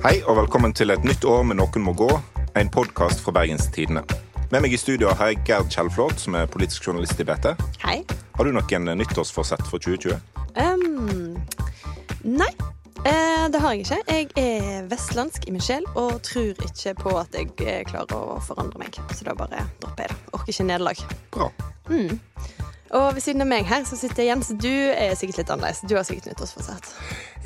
Hei og velkommen til et nytt år med Noen må gå, en podkast fra Bergens Tidende. Med meg i studio har jeg Gerd Kjellflot, som er politisk journalist i BT. Hei. Har du noen nyttårsforsett for 2020? Um, nei, eh, det har jeg ikke. Jeg er vestlandsk i min sjel og tror ikke på at jeg eh, klarer å forandre meg. Så da bare dropper jeg det. Orker ikke nederlag. Bra. Og ved siden av meg her så sitter Jens. Du er sikkert litt annerledes. Du har sikkert nyttårsforsett.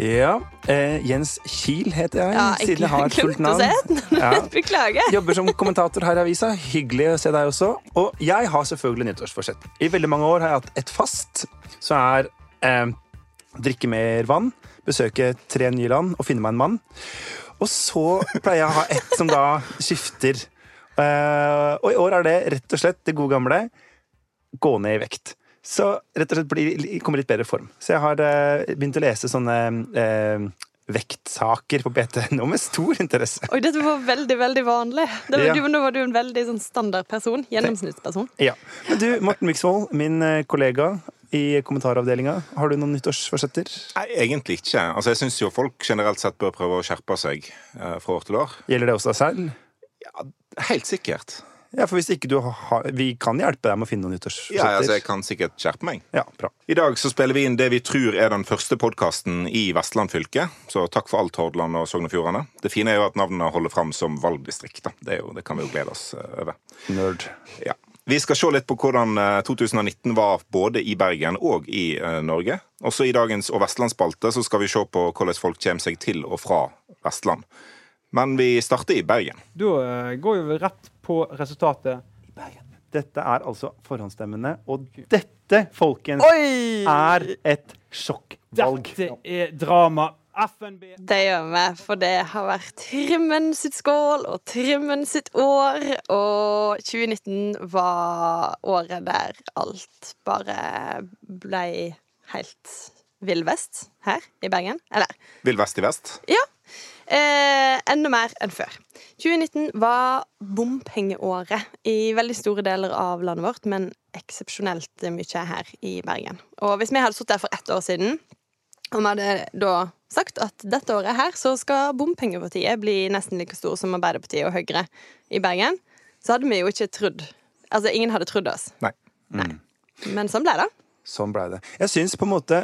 Ja, eh, Jens Kiel heter jeg, Ja, jeg siden jeg har fullt navn. Ja. Beklager. Jobber som kommentator her i avisa. Hyggelig å se deg også. Og jeg har selvfølgelig nyttårsforsett. I veldig mange år har jeg hatt et fast, som er eh, drikke mer vann, besøke tre nye land og finne meg en mann. Og så pleier jeg å ha ett som da skifter. Eh, og i år er det rett og slett det gode gamle gå ned i vekt. Så rett og slett bli, komme i litt bedre form. Så jeg har eh, begynt å lese sånne eh, vektsaker på BT.no med stor interesse. Oi, dette var veldig, veldig vanlig. Det var, Ja. du, nå var du en veldig sånn standardperson. Gjennomsnittsperson. Ja. Men du, Morten Myksvold, min eh, kollega i kommentaravdelinga, har du noen nyttårsforsetter? Nei, egentlig ikke. Altså, jeg syns jo folk generelt sett bør prøve å skjerpe seg eh, fra år til år. Gjelder det også deg selv? Helt sikkert. Ja, for hvis ikke du har Vi kan hjelpe deg med å finne noen nyttårsforsetter. Ja, altså, jeg kan sikkert skjerpe meg. Ja, bra. I dag så spiller vi inn det vi tror er den første podkasten i Vestland fylke. Så takk for alt, Hordaland og Sogn og Fjordane. Det fine er jo at navnene holder fram som valgdistrikt. da. Det, jo, det kan vi jo glede oss eh, over. Nerd. Ja. Vi skal se litt på hvordan eh, 2019 var både i Bergen og i eh, Norge. Også i dagens Og Vestlandsspalte så skal vi se på hvordan folk kommer seg til og fra Vestland. Men vi starter i Bergen. Da eh, går vi rett på resultatet. i Bergen. Dette er altså forhåndsstemmene, og dette, folkens, Oi! er et sjokkvalg. Dette er drama. FNB Det gjør vi, for det har vært Trimmen sitt skål og Trimmen sitt år. Og 2019 var året der alt bare blei helt vill vest her i Bergen. Eller Vill vest i vest. ja. Eh, enda mer enn før. 2019 var bompengeåret i veldig store deler av landet vårt, men eksepsjonelt mye her i Bergen. Og hvis vi hadde sittet her for ett år siden, og vi hadde da sagt at dette året her så skal bompengepartiet bli nesten like stor som Arbeiderpartiet og Høyre i Bergen, så hadde vi jo ikke trodd Altså, ingen hadde trodd oss. Nei. Men sånn ble det. Sånn blei det. Jeg syns på en måte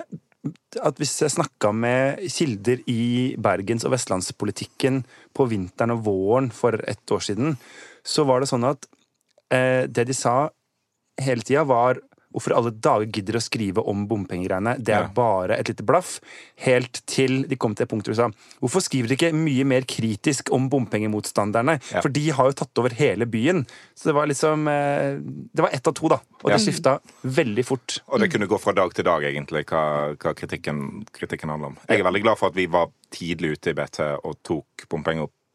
at hvis jeg snakka med kilder i bergens- og vestlandspolitikken på vinteren og våren for ett år siden, så var det sånn at eh, det de sa hele tida, var Hvorfor alle dager gidder å skrive om bompengegreiene? Det er Ja. bare et lite blaff. Helt til de kom til et punkt hvor de sa Hvorfor skriver de ikke mye mer kritisk om bompengemotstanderne? Ja. For de har jo tatt over hele byen. Så det var liksom eh, Det var ett av to, da. Og det skifta veldig fort. Og det kunne gå fra dag til dag, egentlig, hva, hva kritikken, kritikken handler om. Jeg er veldig glad for at vi var tidlig ute i BT og tok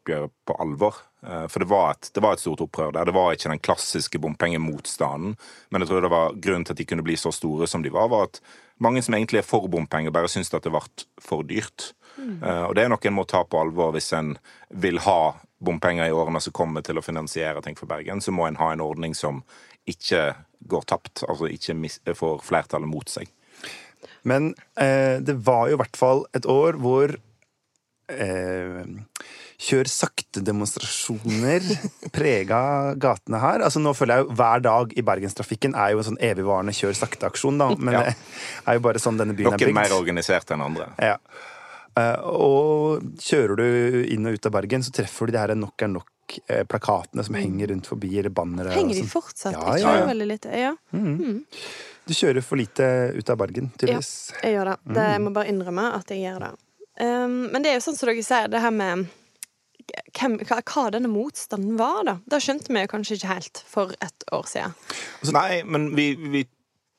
bompengeoppgjøret på alvor. Eh, For det var, et, det var et stort opprør der. Det var ikke den klassiske bompengemotstanden. Men jeg tror det var grunnen til at de kunne bli så store som de var, var at mange som egentlig er for bompenger, bare syns at det ble for dyrt. Mm. Og det er noe en må ta på alvor hvis en vil ha bompenger i årene som kommer til å finansiere ting for Bergen. Så må en ha en ordning som ikke går tapt, altså ikke mis får flertallet mot seg. Men eh, det var jo i hvert fall et år hvor eh, kjør sakte-demonstrasjoner prega gatene her. Altså Nå føler jeg jo Hver dag i bergenstrafikken er jo en sånn evigvarende kjør sakte-aksjon, da. Men Ja. det er jo bare sånn denne byen er Noen mer organisert enn andre. Ja. Eh, og kjører du inn og ut av Bergen, så treffer du de her nok er nok-plakatene som henger rundt forbi, eller bannere. Henger de sånn. fortsatt? Ja, jeg ja, kjører ja. veldig lite. Ja, Du kjører for lite ut av Bergen, tydeligvis. jeg gjør det. det. Jeg må bare innrømme at jeg gjør det. Um, men det er jo sånn som dere sier, det her med hvem, hva, hva denne motstanden var, da. Det skjønte vi kanskje ikke helt for et år siden. Altså, nei, men vi, vi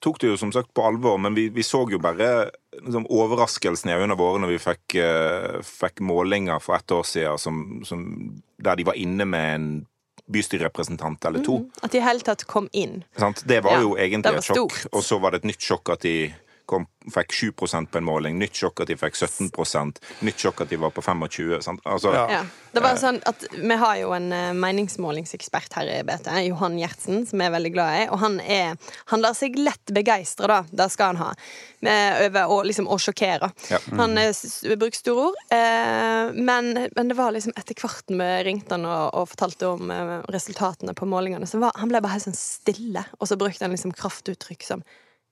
tok det jo som sagt på alvor, men vi, vi så jo bare liksom, overraskelsen i øynene våre når vi fikk, uh, fikk målinger for et år siden som, som, der de var inne med en bystyrerepresentant eller to. At de i hele tatt kom inn. Sant? Det var Ja, jo egentlig et sjokk. Og så var det et nytt sjokk at de kom, fikk 7 på en måling. Nytt sjokk at de fikk 17 Nytt sjokk at de var på 25 sant? Altså, Ja. Ja. Det var sånn at Vi har jo en eh, meningsmålingsekspert her i BT, Johan Gjertsen, som jeg er veldig glad i. Og han, er, han lar seg lett begeistre, da. Det skal han ha. Med, over å, liksom, å sjokkere. Ja. Han eh, bruker store ord. Eh, men, men det var liksom etter hvert vi ringte han og, og fortalte om eh, resultatene på målingene, så var, han ble bare helt sånn stille. Og så brukte han liksom kraftuttrykk som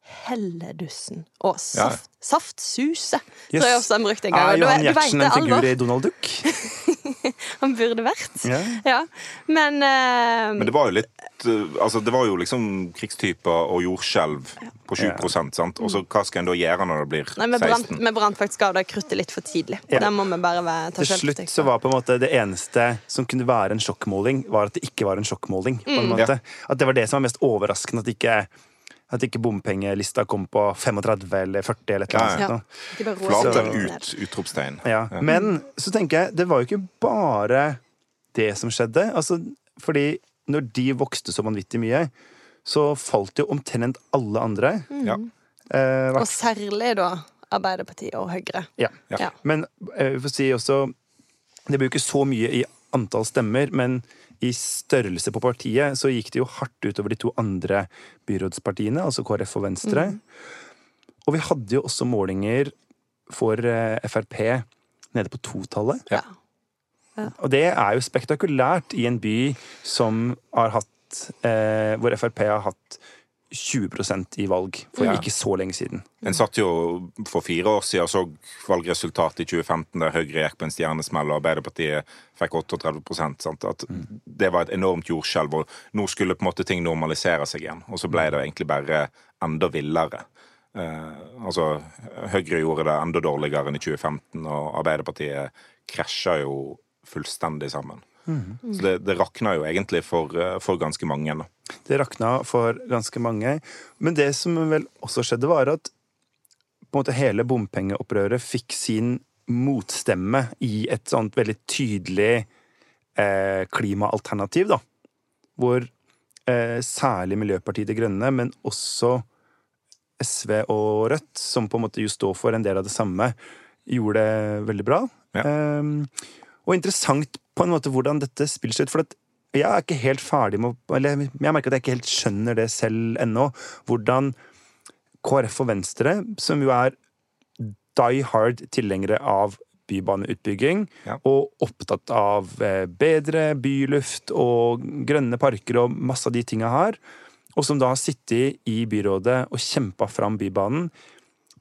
Helledussen og Ja. saftsuse. Yes. Tror jeg også han brukte en gang. Er Johan Gjertsen en figur i Donald Duck? Han burde vært. Ja. Ja. Men, uh, Men det var jo litt eh, Altså, det var jo liksom krigstyper og jordskjelv på 7% sant? Og så hva skal en da gjøre når det blir Nei, vi brant, 16? vi brant faktisk av det kruttet litt for tidlig. Der må vi bare være, ta Til slutt så var på en måte det eneste som kunne være en sjokkmåling, var at det ikke var en sjokkmåling. på en måte. At det var det som var mest overraskende. At det ikke, at ikke bompengelista kom på 35 eller 40 eller et eller annet. Ja. Flater ut! Utropstegn. Ja. Men så tenker jeg, det var jo ikke bare det som skjedde. Altså, fordi når de vokste så vanvittig mye, så falt jo omtrent alle andre. Ja. Eh, Og særlig da Arbeiderpartiet og Høyre. ja. Ja. Men eh, vi får si også Det blir jo ikke så mye i antall stemmer, men i størrelse på partiet så gikk det jo hardt utover de to andre byrådspartiene, altså KrF og Venstre. Og vi hadde jo også målinger for eh, Frp nede på totallet. Ja. Og det er jo spektakulært i en by som har hatt eh, Hvor Frp har hatt 20% i valg for Ja. ikke så lenge siden. En satt jo for fire år siden og så valgresultatet i 2015, der Høyre gikk på en stjernesmell og Arbeiderpartiet fikk 38 sant? At Det var et enormt jordskjelv, og nå skulle på en måte ting normalisere seg igjen. Og så ble det egentlig bare enda villere. Eh, altså, Høyre gjorde det enda dårligere enn i 2015, og Arbeiderpartiet krasja jo fullstendig sammen. Så det, det rakna jo egentlig for, eh, for ganske mange. Da. Det rakna for ganske mange. Men det som vel også skjedde, var at på en måte hele bompengeopprøret fikk sin motstemme i et sånt veldig tydelig eh, klimaalternativ, da. Hvor eh, særlig Miljøpartiet De Grønne, men også SV og Rødt, som på en måte jo står for en del av det samme, gjorde det veldig bra. Ja. Eh, og interessant på en måte hvordan dette spiller seg ut. For jeg er ikke helt ferdig med Eller jeg merker at jeg ikke helt skjønner det selv ennå. Hvordan KrF og Venstre, som jo er die hard tilhengere av bybaneutbygging, Ja. og opptatt av eh, bedre byluft og grønne parker og masse av de tinga her, og som da har sittet i byrådet og kjempa fram Bybanen,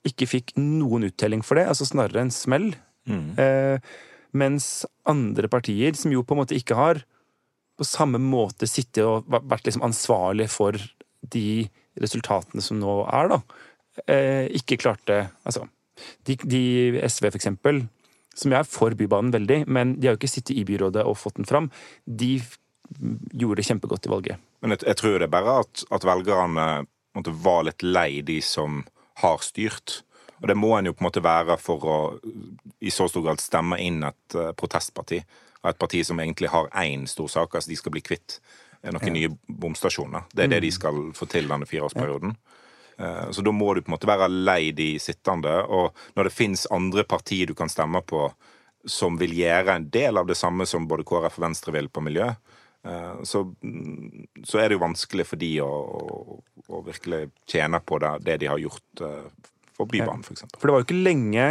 ikke fikk noen uttelling for det, altså snarere en smell. Eh, mens andre partier, som jo på en måte ikke har på samme måte sittet og vært liksom ansvarlig for de resultatene som nå er, da, eh, ikke klarte Altså, de, de SV, for eksempel, som jeg er for Bybanen veldig, men de har jo ikke sittet i byrådet og fått den fram, de gjorde det kjempegodt i valget. Men jeg, jeg tror det er bare at, at velgerne måtte, var litt lei de som har styrt. Og det må en jo på en måte være for å i så stor grad stemme inn et eh, protestparti. Og et parti som egentlig har én stor sak, altså de skal bli kvitt noen noen nye bomstasjoner. Det er det de skal få til denne fireårsperioden. Eh, Så da må du på en måte være lei de sittende. Og når det fins andre partier du kan stemme på som vil gjøre en del av det samme som både KrF og Venstre vil på miljø, eh, så, mm, så er det jo vanskelig for de å, å, å virkelig tjene på det, det de har gjort for Bybanen, f.eks. For det var jo ikke lenge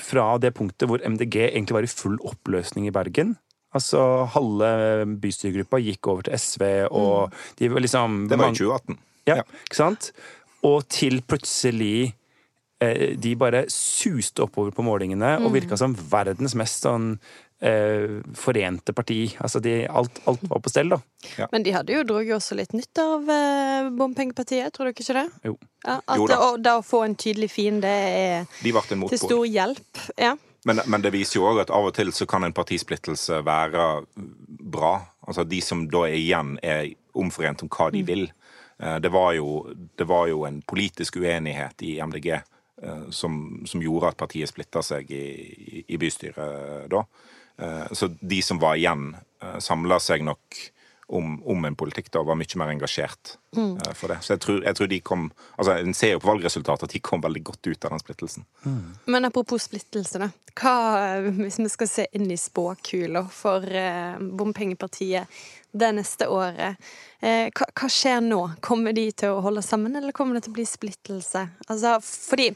fra det punktet hvor MDG egentlig var i full oppløsning i Bergen. Altså, halve bystyregruppa gikk over til SV, og de var liksom Det var i 2018. Ja, Ja. ikke sant? Og til plutselig eh, de bare suste oppover på målingene og virka som verdens mest sånn forente parti. Altså de, alt, alt var på stell, da. Men de hadde jo drog også litt nytt av eh, bompengepartiet, tror du ikke det? Jo. Ja, at Jo da. det, det å få en tydelig fiende er De ble til stor hjelp. Ja. Men, men det viser jo òg at av og til så kan en partisplittelse være bra. Altså de som da er igjen, er omforent om hva de vil. Eh, Det var jo, det var jo en politisk uenighet i MDG eh, som, som gjorde at partiet splitta seg i, i, i bystyret da. Eh, Så de som var igjen, samla seg nok om, om en politikk da, og var mye mer engasjert mm. for det. Så jeg tror, jeg tror de kom altså En ser jo på valgresultatet at de kom veldig godt ut av den splittelsen. Men apropos splittelse, da. Hva, hvis vi skal se inn i spåkula for eh, bompengepartiet det neste året, eh, hva, hva skjer nå? Kommer de til å holde sammen, eller kommer det til å bli splittelse? Altså, fordi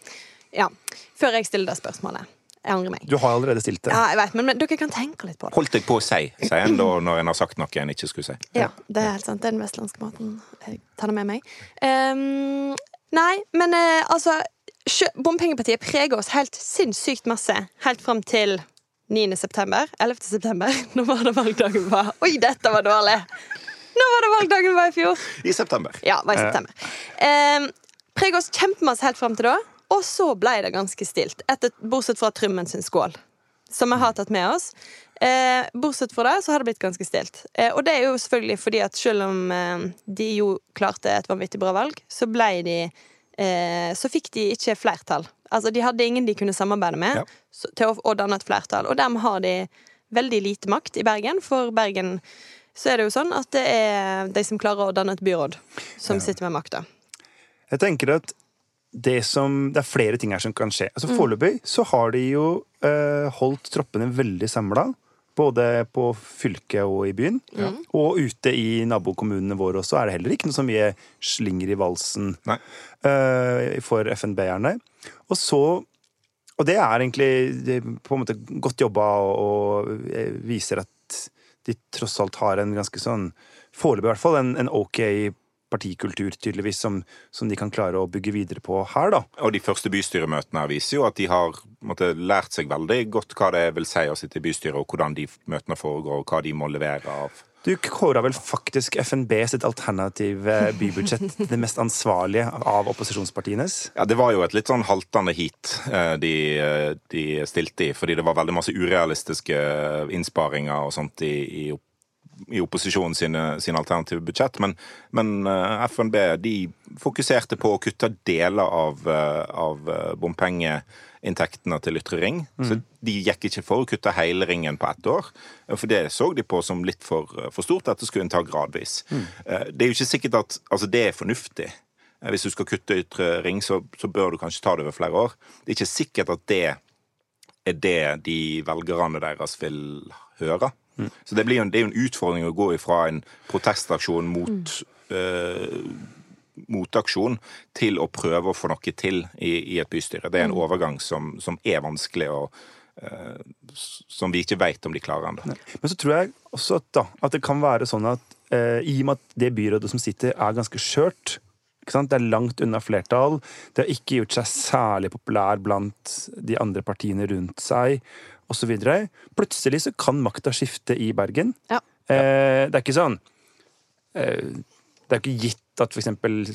Ja, før jeg stiller det spørsmålet. Jeg angrer meg. Du har allerede stilt det. Ja, jeg vet, men, men dere kan tenke litt på det. Holdt deg på å si, sier en da når en har sagt noe en ikke skulle si. Ja, det er helt sant. Det er den vestlandske måten. Jeg tar det med meg. Um, nei, men uh, altså Bompengepartiet preger oss helt sinnssykt masse helt fram til 9. september. 11. september. Nå var det valgdagen var. Oi, dette var dårlig! Nå var det valgdagen var i fjor. I september. Ja, var i september. Um, preger oss kjempemasse helt fram til da, og så ble det ganske stilt. Etter, bortsett fra Trymmen sin skål, som vi har tatt med oss. Eh, bortsett fra det så har det blitt ganske stilt. Eh, og det er jo selvfølgelig fordi at selv om eh, de jo klarte et vanvittig bra valg, så ble de eh, Så fikk de ikke flertall. Altså, de hadde ingen de kunne samarbeide med Ja. så, til å, å danne et flertall. Og dermed har de veldig lite makt i Bergen. For Bergen så er det jo sånn at det er de som klarer å danne et byråd, som sitter med makta. Jeg tenker at det, som, det er flere ting her som kan skje. Altså Foreløpig så har de jo eh, holdt troppene veldig samla. Både på fylket og i byen. Og ute i nabokommunene våre også er det heller ikke noe så mye slinger i valsen eh, for FNB-erne. Og så Og det er egentlig det er på en måte godt jobba og, og eh, viser at de tross alt har en ganske sånn Foreløpig i hvert fall en, en ok partikultur, tydeligvis, som, som de kan klare å bygge videre på her, da. Og de første bystyremøtene her viser jo at de har måtte, lært seg veldig godt hva det vil si å sitte i bystyret, og hvordan de møtene foregår, og hva de må levere av Du kåra vel faktisk FNB sitt alternative bybudsjett til det mest ansvarlige av opposisjonspartienes? Ja, Det var jo et litt sånn haltende heat eh, de, eh, de stilte i, fordi det var veldig masse urealistiske innsparinger og sånt i, i, opp- i opposisjonen sine, sine alternative budsjett. Men, men eh, FNB de fokuserte på å kutte deler av, eh, av eh, bompengeinntektene til Ytre Ring. Så de gikk ikke for å kutte hele ringen på ett år. For det så de på som litt for, for stort. Dette skulle en ta gradvis. Mm. Det er jo ikke sikkert at Altså, det er fornuftig. Hvis du skal kutte ytre ring, så, så bør du kanskje ta det over flere år. Det er ikke sikkert at det er det de velgerne deres vil høre. Så det, blir en, det er jo en utfordring å gå ifra en protestaksjon mot eh, motaksjon til å prøve å få noe til i, i et bystyre. Det er en overgang som, som er vanskelig, og uh, som vi ikke veit om de klarer ennå. Men så tror jeg også at, da, at det kan være sånn at uh, i og med at det byrådet som sitter, er ganske skjørt? Det er langt unna flertall. Det har ikke gjort seg særlig populær blant de andre partiene rundt seg, osv. Plutselig så kan makta skifte i Bergen. Ja. Eh, det er ikke sånn eh, Det er ikke gitt at f.eks.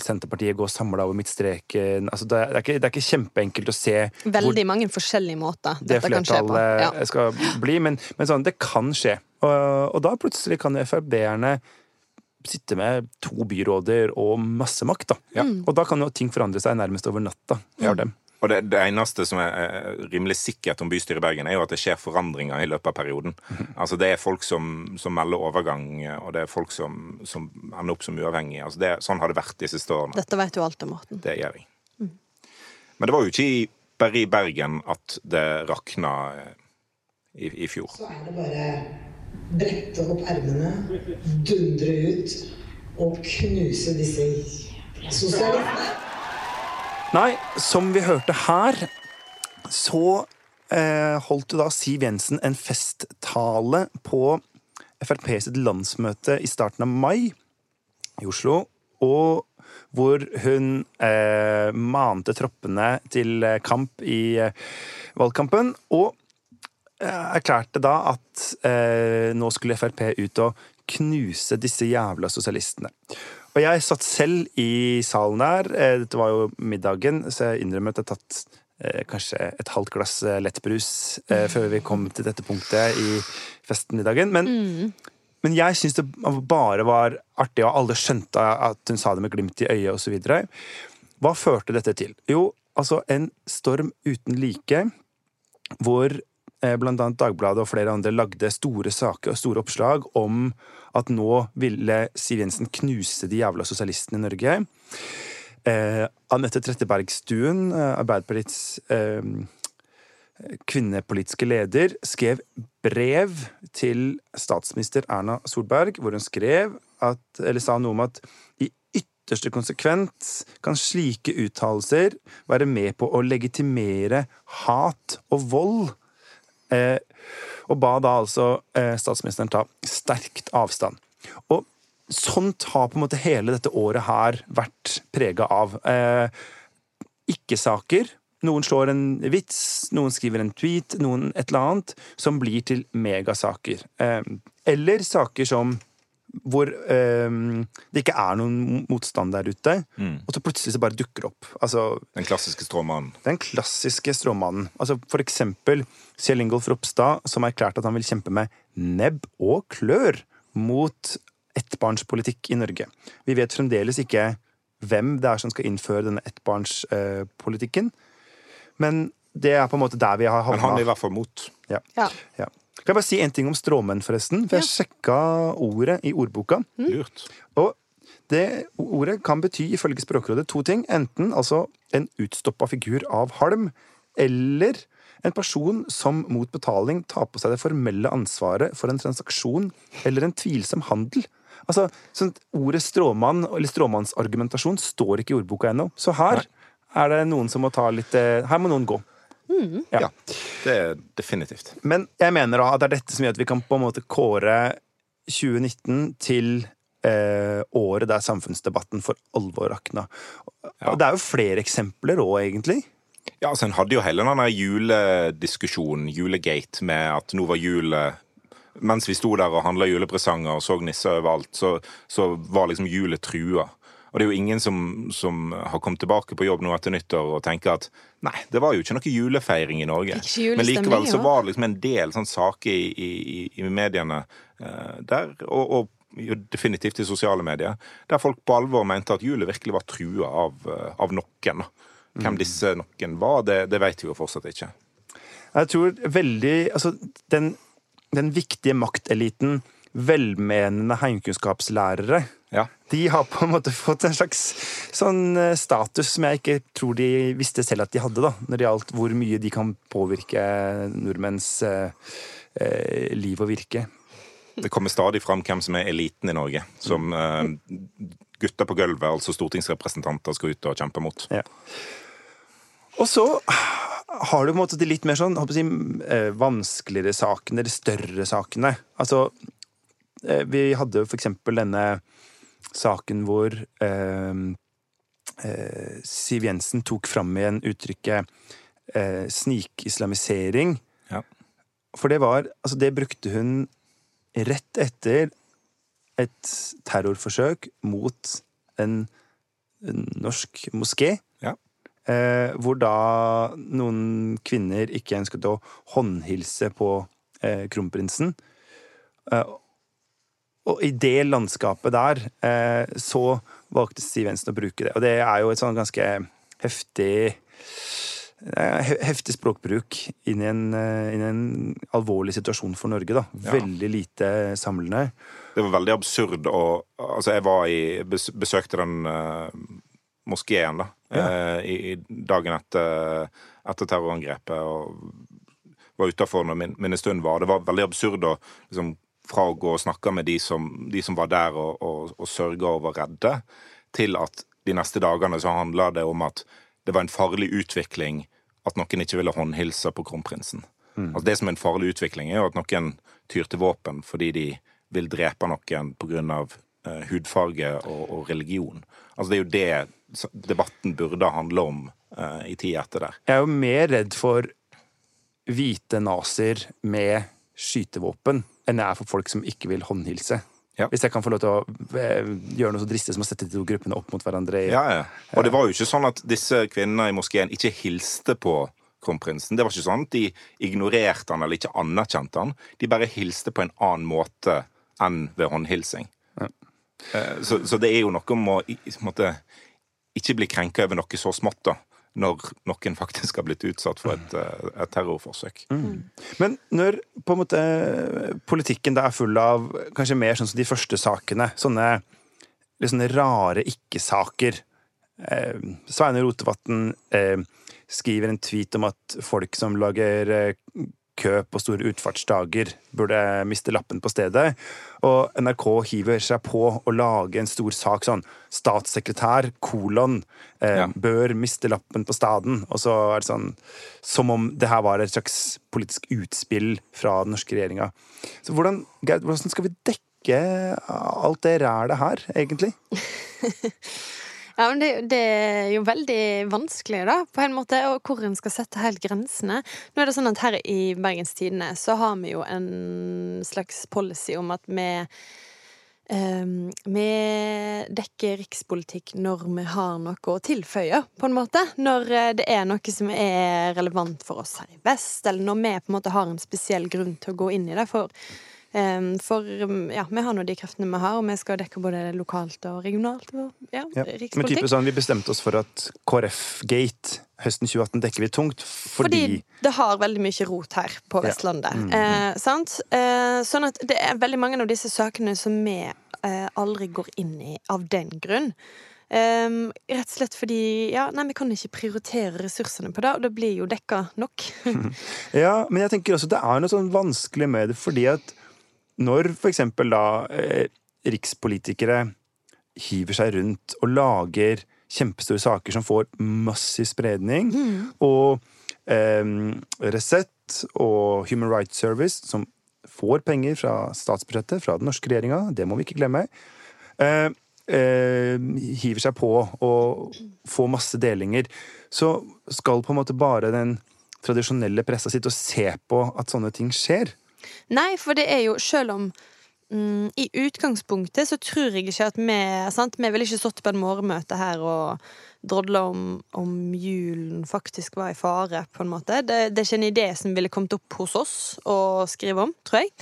Senterpartiet går samla over midtstreken. Altså, det, er, ikke, det er ikke kjempeenkelt å se hvor Veldig mange forskjellige måter det dette på. flertallet Ja. skal bli. Men, men sånn, det kan skje. Og, og da plutselig kan Frp-erne sitte med to byråder og masse makt. Da. Ja. Og da kan jo ting forandre seg nærmest over natta for Ja. dem. Og det, det eneste som er eh, rimelig sikkert om bystyret i Bergen, er jo at det skjer forandringer i løpet av perioden. Altså Det er folk som, som melder overgang, og det er folk som, som ender opp som uavhengige. Altså det, sånn har det vært de siste årene. Dette vet du alt om, Morten. Det gjør jeg. Men det var jo ikke bare i Bergen at det rakna eh, i, i fjor. så er det bare brette opp ermene, dundre ut og knuse disse sosialistene. Nei, som vi hørte her, så eh, holdt jo da Siv Jensen en festtale på Frp sitt landsmøte i starten av mai i Oslo, og hvor hun eh, mante troppene til eh, kamp i eh, valgkampen, og erklærte da at eh, nå skulle Frp ut og knuse disse jævla sosialistene. Og jeg satt selv i salen der. eh, Dette var jo middagen, så jeg innrømmer at jeg har tatt eh, kanskje et halvt glass eh, lettbrus eh, før vi kom til dette punktet i festmiddagen. Men, men jeg syns det bare var artig, og alle skjønte at hun sa det med glimt i øyet osv. Hva førte dette til? Jo, altså en storm uten like, hvor eh, blant annet Dagbladet og flere andre lagde store saker og store oppslag om at nå ville Siv Jensen knuse de jævla sosialistene i Norge. Eh, Anette Trettebergstuen, eh, Arbeiderpartiets eh, kvinnepolitiske leder, skrev brev til statsminister Erna Solberg, hvor hun skrev at, eller sa noe om at i ytterste konsekvens kan slike uttalelser være med på å legitimere hat og vold. Eh, og ba da altså eh, statsministeren ta sterkt avstand. Og sånt har på en måte hele dette året her vært prega av. Eh, Ikke-saker. Noen slår en vits, noen skriver en tweet, noen et eller annet, som blir til megasaker. Eller saker som hvor eh, det ikke er noen motstand der ute, og så plutselig så bare dukker opp. Altså, Den klassiske stråmannen. den klassiske stråmannen. Altså for eksempel Kjell Ingolf Ropstad, som har erklært at han vil kjempe med nebb og klør mot ettbarnspolitikk i Norge. Vi vet fremdeles ikke hvem det er som skal innføre denne ettbarnspolitikken, men det er på en måte der vi har Men han er i hvert fall mot. Ja. Ja. Ja. Kan jeg bare si en ting om stråmenn, forresten? For jeg sjekka ordet i ordboka. Lurt. Og det ordet kan bety ifølge Språkrådet to ting. Enten altså en utstoppa figur av halm, eller en person som mot betaling tar på seg det formelle ansvaret for en transaksjon eller en tvilsom handel. Altså, sånn, Ordet stråmann eller stråmannsargumentasjon står ikke i ordboka ennå. Så her er det noen som må ta litt eh, Her må noen gå. Ja. Det er definitivt. Men jeg mener da at det er dette som gjør at vi kan på en måte kåre 2019 til eh, året der samfunnsdebatten for alvor rakna. Og det er jo flere eksempler òg, egentlig. Ja, altså En hadde jo hele denne julediskusjonen, julegate, med at nå var julet Mens vi sto der og handla julepresanger og så nisser overalt, så, så var liksom julet trua. Og det er jo ingen som, som har kommet tilbake på jobb nå etter nyttår og tenker at nei, det var jo ikke noe julefeiring i Norge. Men likevel så var det liksom en del sånn saker i, i, i- i mediene uh, der, og, og jo definitivt i sosiale medier, der folk på alvor mente at julet virkelig var trua av, eh, av noen. Hvem disse noen var, det, det vet vi jo fortsatt ikke. Jeg tror veldig Altså, den, den viktige makteliten, velmenende heimkunnskapslærere, Ja. de har på en måte fått en slags sånn eh, status som jeg ikke tror de visste selv at de hadde, da, når det gjaldt hvor mye de kan påvirke nordmenns eh, eh, liv og virke. Det kommer stadig fram hvem som er eliten i Norge. Som eh, gutter på gulvet, altså stortingsrepresentanter, skal ut og kjempe mot. Ja. Og så har du på en måte de litt mer sånn, si, eh, vanskeligere sakene, de større sakene. Altså, vi hadde jo for eksempel denne saken hvor eh, eh, Siv Jensen tok fram igjen uttrykket eh, snikislamisering. Ja. For det var Altså, det brukte hun rett etter et terrorforsøk mot en norsk moské. Ja. Eh, hvor da noen kvinner ikke ønsket å håndhilse på eh, kronprinsen. Eh, og i det landskapet der eh, så valgte Siv Jensen å bruke det. Og det er jo et sånn ganske heftig eh, Heftig språkbruk inn i, en, eh, inn i en alvorlig situasjon for Norge. da. Ja. Veldig lite samlende. Det var veldig absurd å Altså, jeg var i besøkte den uh, moskeen, da. eh, i, i dagen etter, etter terrorangrepet, og var utafor når min, minnestund var. Det var veldig absurd å liksom fra å gå og snakke med de som, de som var der og, og, og sørga og var redde, til at de neste dagene så handla det om at det var en farlig utvikling at noen ikke ville håndhilse på kronprinsen. Altså Det som er en farlig utvikling, er jo at noen tyr til våpen fordi de vil drepe noen pga. Uh, hudfarge og, og religion. Altså Det er jo det debatten burde handle om eh, i tida etter der. Jeg er jo mer redd for hvite nazier med skytevåpen enn jeg er for folk som ikke vil håndhilse. Ja. Hvis jeg kan få lov til å eh, gjøre noe så dristig som å sette de to gruppene opp mot hverandre. i- Ja, ja. Og det var jo ikke sånn at disse kvinnene i moskeen ikke hilste på kronprinsen. Det var ikke sånn at de ignorerte han eller ikke anerkjente han. De bare hilste på en annen måte enn ved håndhilsing. Ja. Så, så det er jo noe om å måte, ikke bli krenka over noe så smått, da. Når noen faktisk har blitt utsatt for et, eh, et terrorforsøk. Men når på en måte politikken da er full av kanskje mer sånn som de første sakene, sånne litt sånne rare ikke-saker. Eh, Sveinung Rotevatn eh, skriver en tweet om at folk som lager eh, kø på store utfartsdager, burde miste lappen på stedet. Og NRK hiver seg på å lage en stor sak sånn Statssekretær, kolon, eh, Ja. bør miste lappen på staden. Og så er det sånn Som om det her var et slags politisk utspill fra den norske regjeringa. Så hvordan, hvordan skal vi dekke alt det rælet her, egentlig? Ja, men det, det er jo veldig vanskelig, da, på en måte, og hvor en skal sette helt grensene. Nå er det sånn at her i Bergens Tidende så har vi jo en slags policy om at vi Um, vi dekker rikspolitikk når vi har noe å tilføye, på en måte. Når eh, det er noe som er relevant for oss her i vest, eller når vi på en måte har en spesiell grunn til å gå inn i det. For, for um, ja, vi har nå de kreftene vi har, og vi skal dekke både lokalt og regionalt. Og, ja, Ja. Men type sånn, vi bestemte oss for at KrF-gate høsten 2018 dekker vi tungt fordi, Fordi det har veldig mye rot her på Ja. Vestlandet. Eh, sant? Eh, sånn at det er veldig mange av disse sakene som vi eh, aldri går inn i av den grunn. Um, rett og slett fordi ja, nei, vi kan ikke prioritere ressursene på det, og det blir jo dekka nok. Ja, men jeg tenker også det er noe sånn vanskelig med det, fordi at når for eksempel da eh, rikspolitikere hiver seg rundt og lager kjempestore saker som får massiv spredning, og eh, Resett og Human Rights Service, som får penger fra statsbudsjettet, fra den norske regjeringa, det må vi ikke glemme, eh, eh, hiver seg på og får masse delinger, så skal på en måte bare den tradisjonelle pressa sitte og se på at sånne ting skjer. Nei, for det er jo selv om mm, I utgangspunktet så tror jeg ikke at vi sant? Vi ville ikke stått på et morgenmøte her og drodla om, om julen faktisk var i fare, på en måte. Det, det er ikke en idé som ville kommet opp hos oss å skrive om, tror jeg,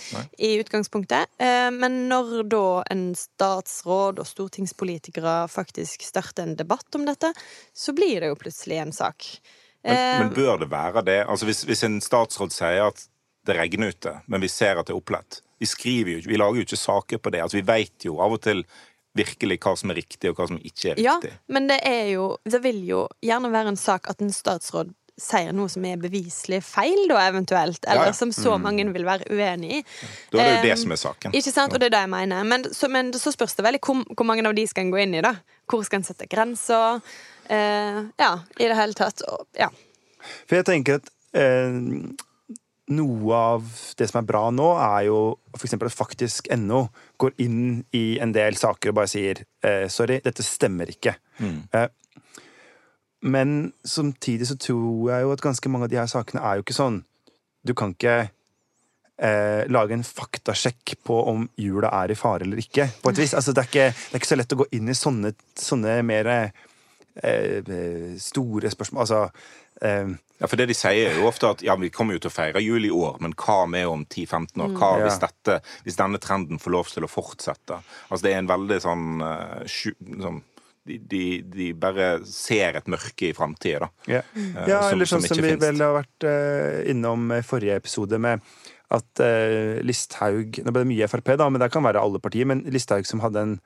i utgangspunktet. Eh, men når da en statsråd og stortingspolitikere faktisk starter en debatt om dette, så blir det jo plutselig en sak. Men, Eh, men bør det være det? Altså hvis, hvis en statsråd sier at det regner ute, men vi ser at det er opplett Vi skriver jo ikke, vi lager jo ikke saker på det. Altså Vi vet jo av og til virkelig hva som er riktig, og hva som ikke er riktig. Ja, men det er jo Det vil jo gjerne være en sak at en statsråd sier noe som er beviselig feil, da eventuelt. Eller Ja, ja. som så mange vil være uenig i. Da er det jo det Um, som er saken. Ikke sant? Og det er det jeg mener. Men så, men så spørs det veldig hvor, hvor mange av de skal en gå inn i, da. Hvor skal en sette grenser? Uh, ja, i det hele tatt. Og, ja. For jeg tenker at eh, noe av det som er bra nå, er jo for eksempel at faktisk.no går inn i en del saker og bare sier eh, sorry, dette stemmer ikke. Eh, men samtidig så tror jeg jo at ganske mange av de her sakene er jo ikke sånn Du kan ikke eh, lage en faktasjekk på om jula er i fare eller ikke. På et vis. Altså, det, er ikke, det er ikke så lett å gå inn i sånne, sånne mer eh, store spørsmål. Altså eh, Ja, for det de sier er jo ofte at ja, vi kommer jo til å feire jul i år, men hva med om 10-15 år? Hva Ja. hvis, dette, hvis denne trenden får lov til å fortsette? Altså Det er en veldig sånn, eh, sju- sånn de, de, de bare ser et mørke i framtida, da. Ja, Eh, ja som- eller sånn som ikke vi finst. vel har vært uh, innom i forrige episode med at uh, Listhaug Nå ble det mye Frp, da, men det kan være alle partier. Men Listhaug som hadde en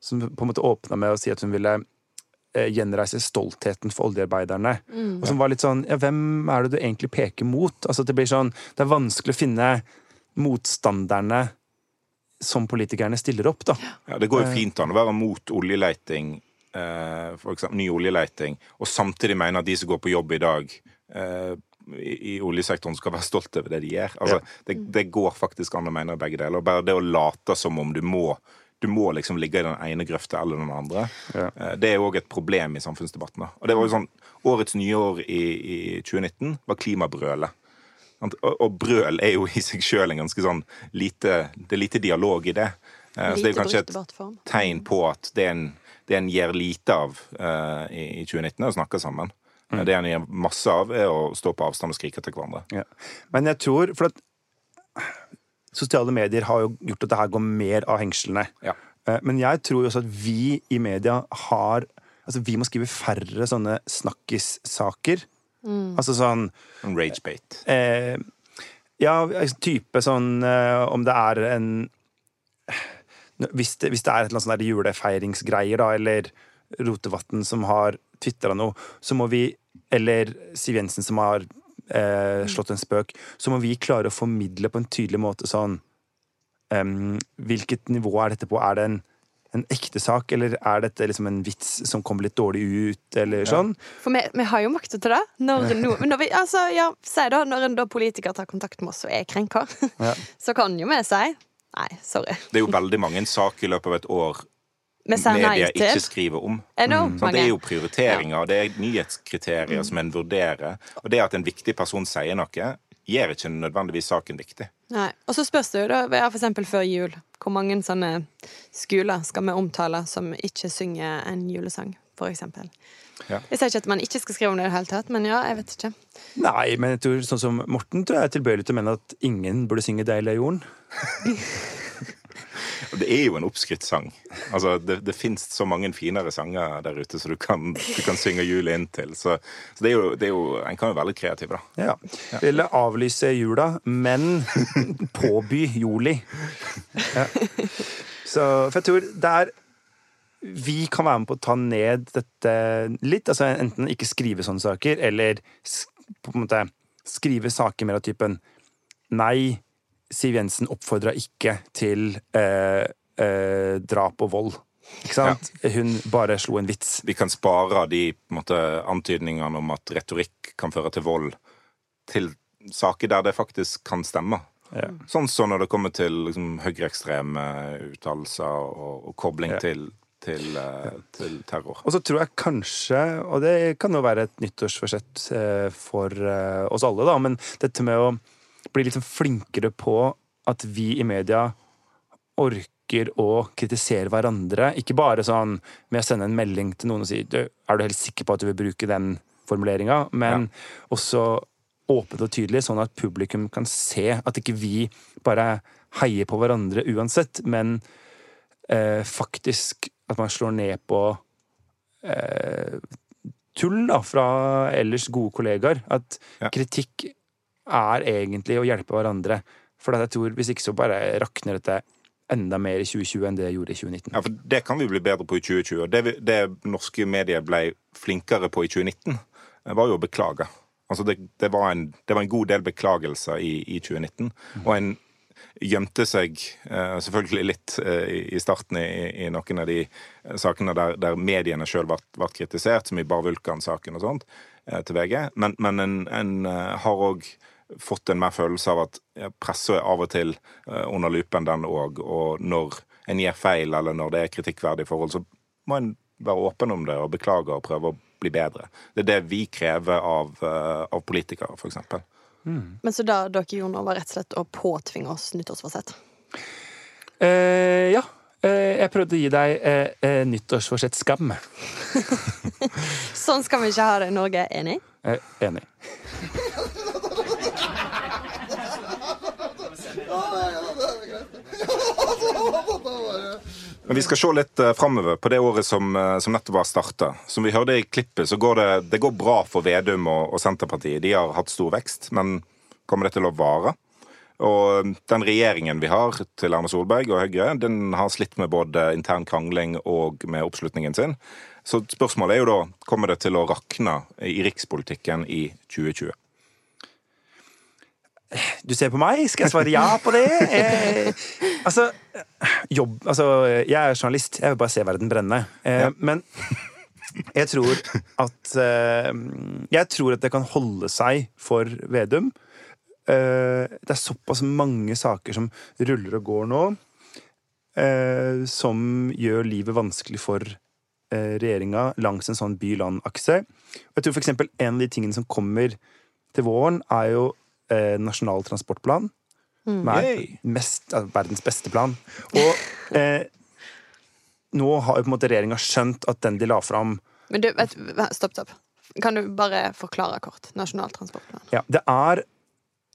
Som på en måte åpna med å si at hun ville eh, gjenreise stoltheten for oljearbeiderne. Og som var litt sånn Ja, hvem er det du egentlig peker mot? Altså Det blir sånn Det er vanskelig å finne motstanderne som politikerne stiller opp, da. Ja, Det går jo fint an å være mot oljeleiting, eh, for eksempel ny oljeleiting, og samtidig mene at de som går på jobb i dag eh, i, i oljesektoren, skal være stolt over det de gjør. Altså, det, det går faktisk an å mene begge deler. Bare det å late som om du må du må liksom ligge i den ene grøfta eller den andre. Ja. Eh, Det er òg et problem i samfunnsdebatten. Og det var jo sånn, Årets nyår i, i 2019 var klimabrølet. Og, og brøl er jo i seg sjøl en ganske sånn lite Det er lite dialog i det. Lite Så det er kanskje et tegn på at det en, det en gjør lite av uh, i, i 2019, er å snakke sammen. Mm. Det en gjør masse av, er å stå på avstand og skrike til hverandre. Ja. Men jeg tror For at sosiale medier har jo gjort at det her går mer av hengslene. Ja. Eh, Men jeg tror jo også at vi i media har Altså, vi må skrive færre sånne snakkissaker. Altså sånn ragebate. eh, Ja, type sånn eh, Om det er en hvis det, hvis det er et eller annet sånn julefeiringsgreier, da, eller Rotevatn som har tvitra noe, så må vi Eller Siv Jensen som har eh, slått en spøk, så må vi klare å formidle på en tydelig måte sånn um, Hvilket nivå er dette på? Er det en, en ekte sak, eller er dette liksom en vits som kommer litt dårlig ut, eller sånn? For vi, vi har jo makta til det. Når, no, når vi, altså, ja, si da, når en da politiker tar kontakt med oss og er krenka, Ja. så kan jo vi si Nei, sorry. Det er jo veldig mange saker i løpet av et år media ikke skriver om. Mm. Det er jo prioriteringer, det er nyhetskriterier som en vurderer. Og det at en viktig person sier noe, gjør ikke nødvendigvis saken viktig. Nei. Og så spørs det jo da, for eksempel før jul, hvor mange sånne skoler skal vi omtale som ikke synger en julesang, for eksempel. Ja. Jeg sier ikke at man ikke skal skrive om det i det hele tatt, men ja, jeg vet ikke. Nei, men jeg tror, sånn som Morten tror jeg er tilbøyelig til å mene at ingen burde synge 'Deilig er jorden'. Det er jo en oppskrytt sang. Altså, det, det fins så mange finere sanger der ute som du du kan synge jul inn til. Så, så det er jo, det er jo, en kan jo være litt kreativ, da. Ja. Ville avlyse jula, men påby juli. Ja. Så, for jeg tror det er Vi kan være med på å ta ned dette litt. Altså enten ikke skrive sånne saker, eller på en måte skrive saker mer av typen Nei, Siv Jensen oppfordra ikke til eh, eh, drap og vold. Ikke sant? Hun bare slo en vits. Vi kan spare de måte, antydningene om at retorikk kan føre til vold, til saker der det faktisk kan stemme. Ja. Sånn som når det kommer til liksom, høyreekstreme uttalelser og, og kobling Ja. til, til, eh, til terror. Og så tror jeg kanskje, og det kan jo være et nyttårsforsett eh, for eh, oss alle, da, men dette med å bli litt sånn flinkere på at vi i media orker å kritisere hverandre. Ikke bare sånn med å sende en melding til noen og si du, er du helt sikker på at du vil bruke den formuleringa, men også åpent og tydelig, sånn at publikum kan se at ikke vi bare heier på hverandre uansett, men eh, faktisk at man slår ned på eh, tull da, fra ellers gode kollegaer. At Ja. kritikk er egentlig å hjelpe hverandre. For jeg tror hvis ikke så bare rakner dette enda mer i 2020 enn det gjorde i 2019. Ja, for Det kan vi bli bedre på i 2020. Det, vi- det norske medier ble flinkere på i 2019, eh, var jo å beklage. Altså det, det, var en, det var en god del beklagelser i, i 2019. Og en gjemte seg uh, selvfølgelig litt uh, i- starten i, i noen av de sakene der, der mediene sjøl ble, kritisert, som i Bar Vulkan-saken og sånt, uh, til VG. Men, men en, en har òg fått en mer følelse av at pressa er av og til eh, under lupen, den òg. Og når en gir feil, eller når det er kritikkverdige forhold, så må en være åpen om det og beklage og prøve å bli bedre. Det er det vi krever av, eh, av politikere, f.eks. Men så da dere gjorde nå, var rett og slett å påtvinge oss nyttårsforsett. Eh, ja. Eh, jeg prøvde å gi deg eh, eh, nyttårsforsett skam. Sånn skal vi ikke ha det i Norge. Enig? Eh, enig. Men vi skal se litt uh, framover på det året som, eh, som nettopp har starta. Som vi hørte i klippet, så går det, det går bra for Vedum og, og Senterpartiet. De har hatt stor vekst, men kommer det til å vare? Og eh, den regjeringen vi har til Erna Solberg og Høyre, den har slitt med både intern krangling og med oppslutningen sin. Så spørsmålet er jo da, kommer det til å rakne i rikspolitikken i 2020? Du ser på meg, skal jeg svare ja på det? Eh, altså, jobb Altså, jeg er journalist, jeg vil bare se verden brenne. Eh, Men jeg tror at eh, Jeg tror at det kan holde seg for Vedum. Eh, det er såpass mange saker som ruller og går nå, eh, som gjør livet vanskelig for eh, regjeringa langs en sånn by-land-akse. Jeg tror eksempel en av de tingene som kommer til våren, er jo eh, Nasjonal transportplan. Mm. mest, altså, verdens beste plan. Og eh, nå har jo på en måte regjeringa skjønt at den de la fram Men du, vet, stopp, stopp. Kan du bare forklare kort? Nasjonal transportplan. Ja, det er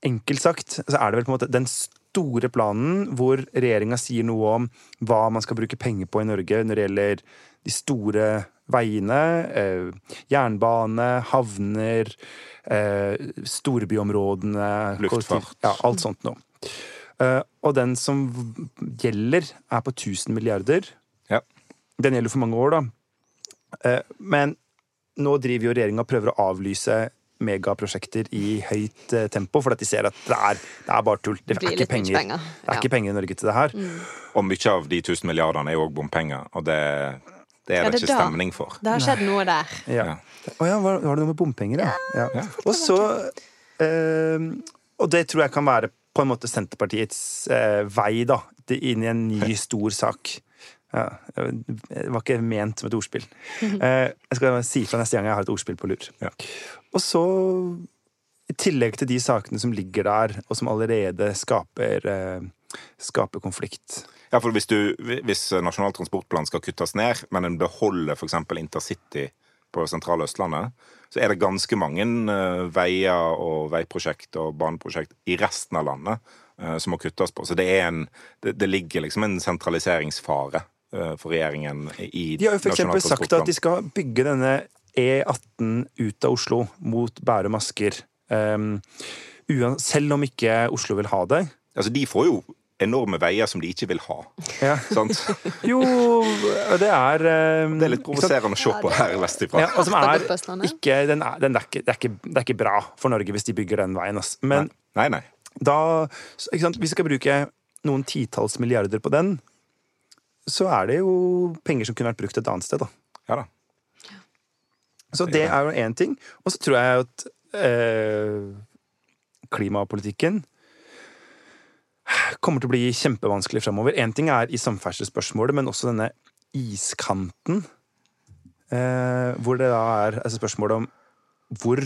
enkelt sagt så er det vel på en måte den store planen hvor regjeringa sier noe om hva man skal bruke penger på i Norge når det gjelder de store Veiene, eh, jernbane, havner, eh, storbyområdene Luftfart. Ja, alt sånt noe. Eh, og den som gjelder, er på 1000 milliarder. Ja. Den gjelder for mange år, da. Eh, men nå driver jo regjeringa og prøver å avlyse megaprosjekter i høyt eh, tempo, for at de ser at det er, det er bare tull. Det det, er ikke penger. penger. Det er Ja. ikke penger i Norge til det her. Og mye av de 1000 milliardene er jo òg bompenger, og det, det er Er det det ikke da? stemning for. Det har skjedd noe der. Ja. Ja. Å ja, var, var det noe med bompenger, ja? ja. Og så eh, Og det tror jeg kan være på en måte Senterpartiets eh, vei da, inn i en ny, stor sak. Ja, det var ikke ment som et ordspill. Eh, jeg skal si fra neste gang jeg har et ordspill på lur. Ja. Og så, i tillegg til de sakene som ligger der, og som allerede skaper, eh, skaper konflikt Ja, for hvis, du, hvis Nasjonal transportplan skal kuttes ned, men en beholder f.eks. intercity på sentrale Østlandet, så er det ganske mange eh, veier og veiprosjekt og baneprosjekt i resten av landet eh, som må kuttes på. Så det, er en, det, det ligger liksom en sentraliseringsfare eh, for regjeringen i De har jo eksempel sagt at de skal bygge denne E18 ut av Oslo, mot Bærum Asker. Um, selv om ikke Oslo vil ha det. Altså, de får jo enorme veier som de ikke vil ha. Ja. Sant? Jo, det er um, Det er litt provoserende å se på her vestifra. Ja, og som er ikke, den er, den er ikke, det, er ikke, det er ikke bra for Norge hvis de bygger den veien. Altså. Men Nei, nei. da ikke sant, Hvis vi skal bruke noen titalls milliarder på den, så er det jo penger som kunne vært brukt et annet sted. da. Ja da. Så det er jo én ting. Og så tror jeg at øh, klimapolitikken kommer til å bli kjempevanskelig fremover. Én ting er i samferdselsspørsmålet, men også denne iskanten. Eh, hvor det da er altså spørsmålet om hvor,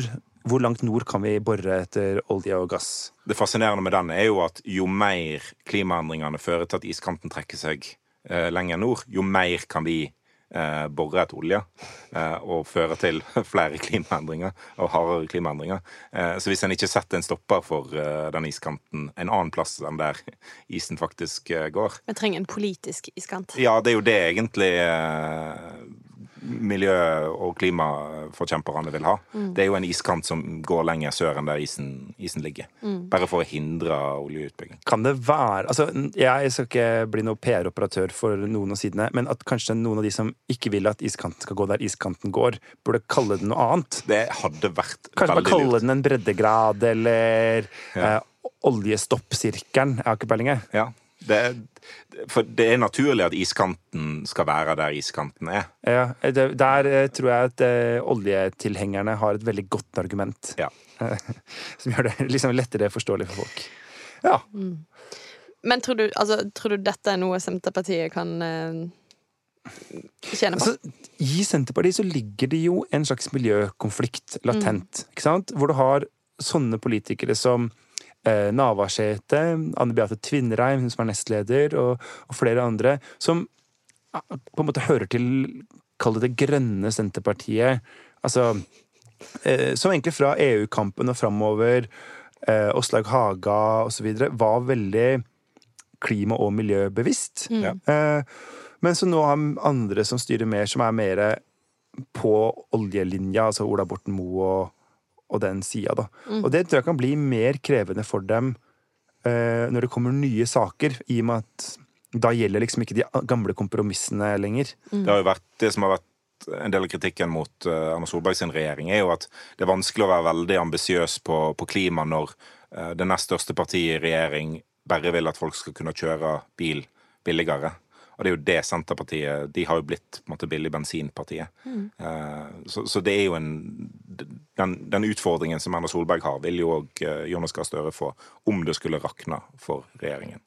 hvor langt nord kan vi bore etter olje og gass? Det fascinerende med den er jo at jo mer klimaendringene fører til at iskanten trekker seg eh, lenger nord, jo mer kan vi eh, borer etter olje eh, og føre til flere klimaendringer og hardere klimaendringer. Eh, så hvis en ikke setter en stopper for eh, den iskanten en annen plass enn der isen faktisk eh, går Vi trenger en politisk iskant. Ja, det er jo det egentlig eh, miljø- og klimaforkjemperne vil ha. Det er jo en iskant som går lenger sør enn der isen, isen ligger. Bare for å hindre oljeutbygging. Kan det være altså, Jeg skal ikke bli noen PR-operatør for noen av sidene, men at kanskje noen av de som ikke vil at iskanten skal gå der iskanten går, burde kalle den noe annet? Det hadde vært Kanskje bare veldig kalle lurt. den en breddegrad, eller Ja. eh, oljestoppsirkelen. Jeg har ikke peiling, jeg. Ja. Det, for det er naturlig at iskanten skal være der iskanten er. Ja, det, der eh, tror jeg at eh, oljetilhengerne har et veldig godt argument. Ja. Som gjør det liksom lettere forståelig for folk. Ja. Men tror du, altså, tror du dette er noe Senterpartiet kan eh, tjene på? Altså, I Senterpartiet så ligger det jo en slags miljøkonflikt latent. Ikke sant? Hvor du har sånne politikere som eh, Navarsete, Anne Beate Tvinnereim, hun som er nestleder, og, og flere andre, som på en måte hører til Kall det det grønne Senterpartiet. Altså eh, Som egentlig fra EU-kampen og framover, eh, Åslaug Haga osv., var veldig klima- og miljøbevisst. Mm. Eh, men så nå har andre som styrer mer, som er mer på oljelinja, altså Ola Borten Moe og, og den sida, da. Og det tror jeg kan bli mer krevende for dem eh, når det kommer nye saker, i og med at da gjelder liksom ikke de gamle kompromissene lenger. Det har jo vært det som har vært en del av kritikken mot uh, Erna Solberg sin regjering, er jo at det er vanskelig å være veldig ambisiøs på, på klima når uh, det nest største partiet i regjering bare vil at folk skal kunne kjøre bil billigere. Og det er jo det Senterpartiet De har jo blitt på en måte billig bensinpartiet. Eh, så, så det er jo en den, den utfordringen som Erna Solberg har, vil jo òg Jonas Gahr Støre få om det skulle rakne for regjeringen.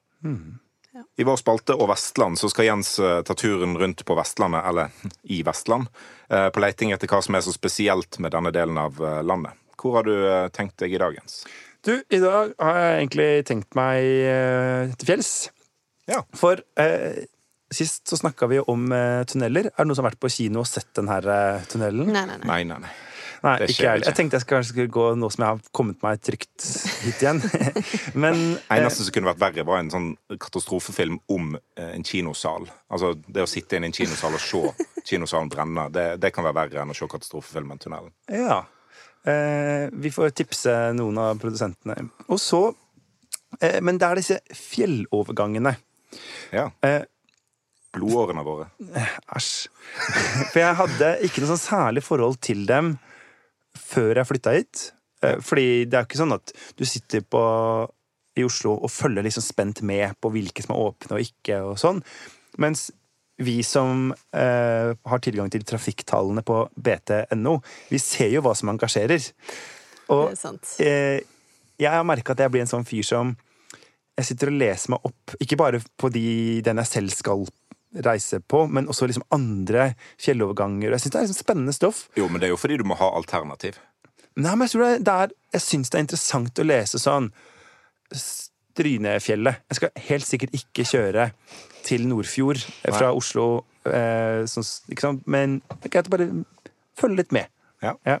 I vår spalte og Vestland så skal Jens eh, ta turen rundt på Vestlandet, eller i Vestland, eh, på leiting etter hva som er så spesielt med denne delen av eh, landet. Hvor har du eh, tenkt deg i dag, Jens? Du, i dag har jeg egentlig tenkt meg eh, til fjells. Ja. For eh, sist så snakka vi om eh, tunneler. Er det noen som har vært på kino og sett den her eh, tunnelen? Nei, nei, nei. Nei, nei, nei. Nei, det ikke skjer heller. ikke. Jeg tenkte jeg skulle gå nå som jeg har kommet meg trygt hit igjen. Men eh, Eneste som kunne vært verre, var en sånn katastrofefilm om eh, en kinosal. Altså Det å sitte inne i en kinosal og se kinosalen brenne, det, det kan være verre enn å se katastrofefilmen 'Tunnelen'. Ja. Eh, vi får tipse noen av produsentene. Og så eh, Men det er disse fjellovergangene. Ja. Eh, Blodårene våre. Æsj. For jeg hadde ikke noe sånn særlig forhold til dem før jeg flytta hit. Eh, Fordi det er jo ikke sånn at du sitter på, i Oslo og følger liksom spent med på hvilke som er åpne og ikke, og sånn. Mens vi som eh, har tilgang til trafikktallene på bt.no, vi ser jo hva som engasjerer. Og Det sant. eh, jeg har merka at jeg blir en sånn fyr som jeg sitter og leser meg opp, ikke bare på de, den jeg selv skal reise på, men også liksom andre fjelloverganger. Jeg syns det er liksom spennende stoff. Jo, men det er jo fordi du må ha alternativ. Nei, men jeg tror det, det er Jeg syns det er interessant å lese sånn Strynefjellet. Jeg skal helt sikkert ikke kjøre til Nordfjord eh, fra Nei. Oslo, eh, sånn, ikke sant? men det er greit å bare følge litt med. Ja.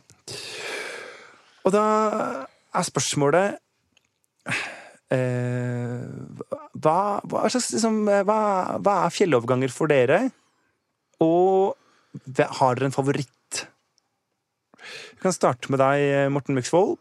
Og da er spørsmålet hva, hva, slags, liksom, hva, hva er fjelloverganger for dere? Og har dere en favoritt? Vi kan starte med deg, Morten Myksvold.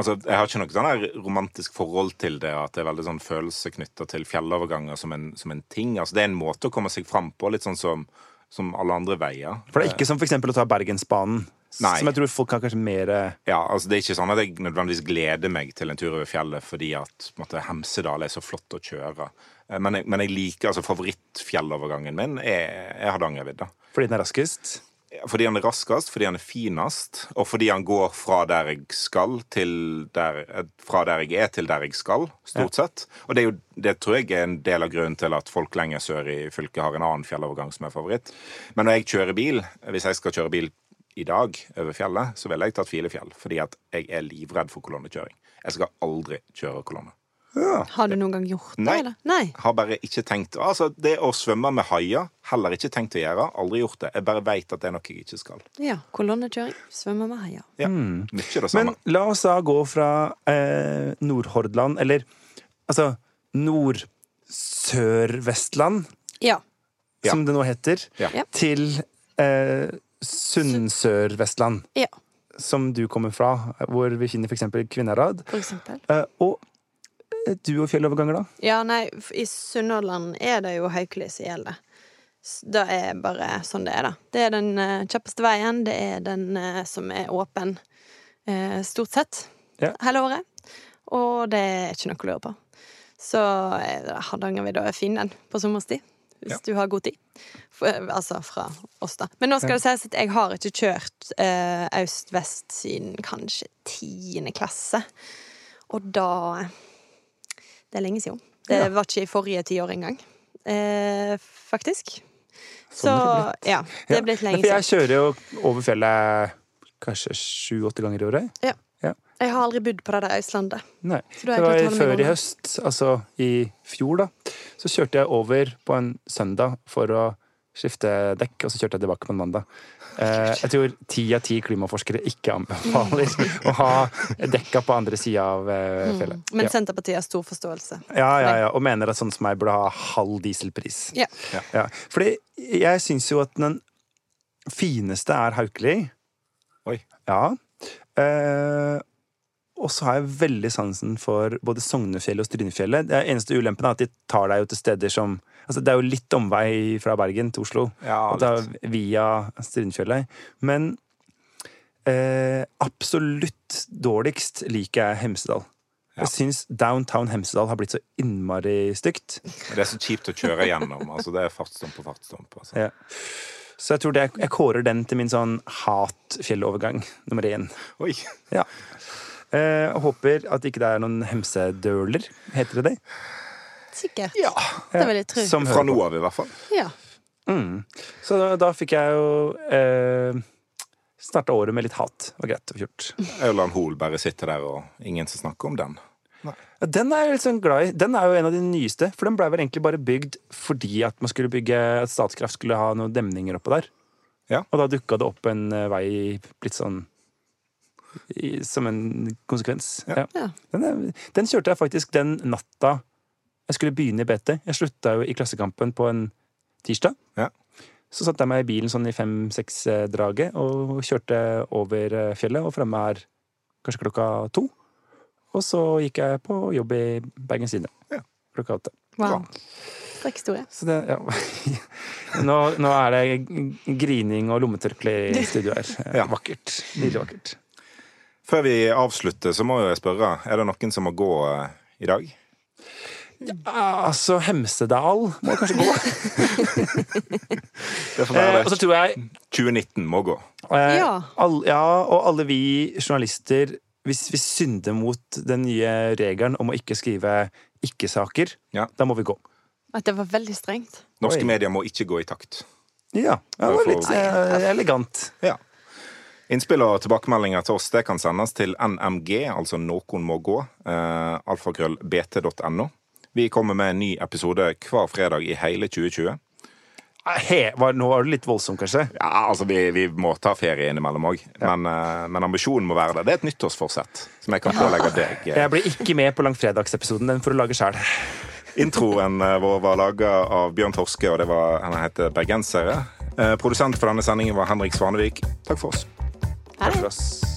Altså, Jeg har ikke noe sånn romantisk forhold til det, at det er veldig sånn følelse knytta til fjelloverganger som en, som en ting. Altså, Det er en måte å komme seg fram på, litt sånn som, som alle andre veier. For det er ikke som eksempel å ta Bergensbanen. Nei. Som jeg tror folk har kanskje mer eh, Ja, altså Det er ikke sånn at jeg nødvendigvis gleder meg til en tur over fjellet fordi at måte, Hemsedal er så flott å kjøre. Eh, Men jeg, men jeg liker altså favorittfjellovergangen min er, er Hardangervidda. fordi den er raskest. Fordi han er raskest, fordi han er finest, og fordi han går fra der jeg skal til der, eh, fra der jeg er, til der jeg skal, stort sett. Og det, jo, det tror jeg er en del av grunnen til at folk lenger sør i fylket har en annen fjellovergang som er favoritt. Men når jeg kjører bil, hvis jeg skal kjøre bil i dag over fjellet, så ville jeg tatt Filefjell, fordi at jeg er livredd for kolonnekjøring. Jeg skal aldri kjøre kolonne. Har du noen gang gjort det? Nei. Eller? Nei. Har bare ikke tenkt Altså, det å svømme med haier, heller ikke tenkt å gjøre. Aldri gjort det. Jeg bare veit at det er noe jeg ikke skal. Ja, Kolonnekjøring. Svømme med haier. Ja, Mye det samme. Men la oss da gå fra eh, Nordhordland, eller altså Nord-Sør-Vestland, Ja. Ja. som det nå heter, Ja. Ja. til eh, Sunn-Sør-Vestland, ja, som du kommer fra, hvor vi finner eksempel Kvinnherad. for eksempel. Eh, og eh, du og fjelloverganger, da? Ja, nei, i Sunnhordland er det jo høyklyss i gjeldet. S- Det er bare sånn det er, da. Det er den eh, kjappeste veien. Det er den som er åpen stort sett Ja. hele året. Og det er ikke noe å lure på. Så Hardangervidda er fin, den, på sommerstid. Hvis Ja. du har god tid. For, eh, altså fra oss, da. Men nå skal det sies at jeg har ikke kjørt eh, øst-vest siden kanskje tiende klasse. Og da Det er lenge siden. Det Ja. var ikke i forrige tiår engang, eh, faktisk. Så Sånn Så det ja, det er blitt Ja, lenge For jeg kjører jo over fjellet kanskje sju-åtte ganger i året. Jeg har aldri bodd på det der Østlandet. Nei. Det var før i høst, altså i fjor, da. Så kjørte jeg over på en søndag for å skifte dekk, og så kjørte jeg tilbake på en mandag. Eh, jeg tror ti av ti klimaforskere ikke anbefaler å ha dekka på andre sida av eh, fjellet. Mm. Men Ja. Senterpartiet har stor forståelse. Ja, ja, ja, og mener at sånn som meg burde ha halv dieselpris. Ja. Ja. Fordi jeg syns jo at den fineste er Haukeli. Oi. Ja. Eh, og så har jeg veldig sansen for både Sognefjellet og Strynefjellet. Det eneste ulempen er at de tar deg jo til steder som Altså, det er jo litt omvei fra Bergen til Oslo. Ja, via Strynefjellet. Men eh, absolutt dårligst liker jeg Hemsedal. Ja. Jeg syns downtown Hemsedal har blitt så innmari stygt. Det er så kjipt å kjøre gjennom. Altså, det er fartsdump på fartsdump. Altså. Ja. Så jeg tror det, jeg kårer den til min sånn hat-fjellovergang nummer én. Oi. Ja. Eh, håper at ikke det er noen hemsedøler, heter det det? Sikkert. Ja. Det vil jeg tro. Som Fra nå av, i hvert fall. Ja. Mm. Så da, da fikk jeg jo eh, starta året med litt hat. Det var greit og få gjort. Aurland Hoel bare sitter der, og ingen som snakker om den. Ja, Den er jeg litt sånn glad i. Den er jo en av de nyeste. For den blei vel egentlig bare bygd fordi at man skulle bygge at Statkraft skulle ha noen demninger oppå der. Ja. Og da dukka det opp en eh, vei litt sånn i, som en konsekvens. Ja. Ja. Den, er, den kjørte jeg faktisk den natta jeg skulle begynne i BT. Jeg slutta jo i Klassekampen på en tirsdag. Ja. Så satte jeg meg i bilen sånn i fem-seks-draget og kjørte over eh, fjellet, og fremme er kanskje klokka to. Og så gikk jeg på jobb i Bergens Tidende Ja. klokka åtte. Wow. Det, ja. nå, nå er det grining og lommetørkle i studio her. Ja. Vakkert. Nydelig vakkert. Før vi avslutter, så må jeg spørre, er det noen som må gå eh, i dag? Ja, Altså, Hemsedal må kanskje gå. Det får Eh, være og så det. tror jeg 2019 må gå. eh, Ja. all, ja, og alle vi journalister, hvis vi synder mot den nye regelen om å ikke skrive ikke-saker, Ja. da må vi gå. At det var veldig strengt. Norske Oi. medier må ikke gå i takt. Ja, ja det var litt eh, elegant. Ja. Innspill og tilbakemeldinger til oss det kan sendes til nmg, altså Noen må gå, eh, alfakrøllbt.no. Vi kommer med en ny episode hver fredag i hele 2020. He, var, nå var du litt voldsom, kanskje? Ja, altså Vi, vi må ta ferie innimellom òg, men, eh, men ambisjonen må være der. Det er et nyttårsforsett som jeg kan pålegge deg. eh. Jeg blir ikke med på langfredagsepisoden. Den får du lage sjæl. Introen eh, vår var laga av Bjørn Torske, og det var, han heter Bergensere. Eh, Produsent for denne sendingen var Henrik Svanevik. Takk for oss. Det. For oss.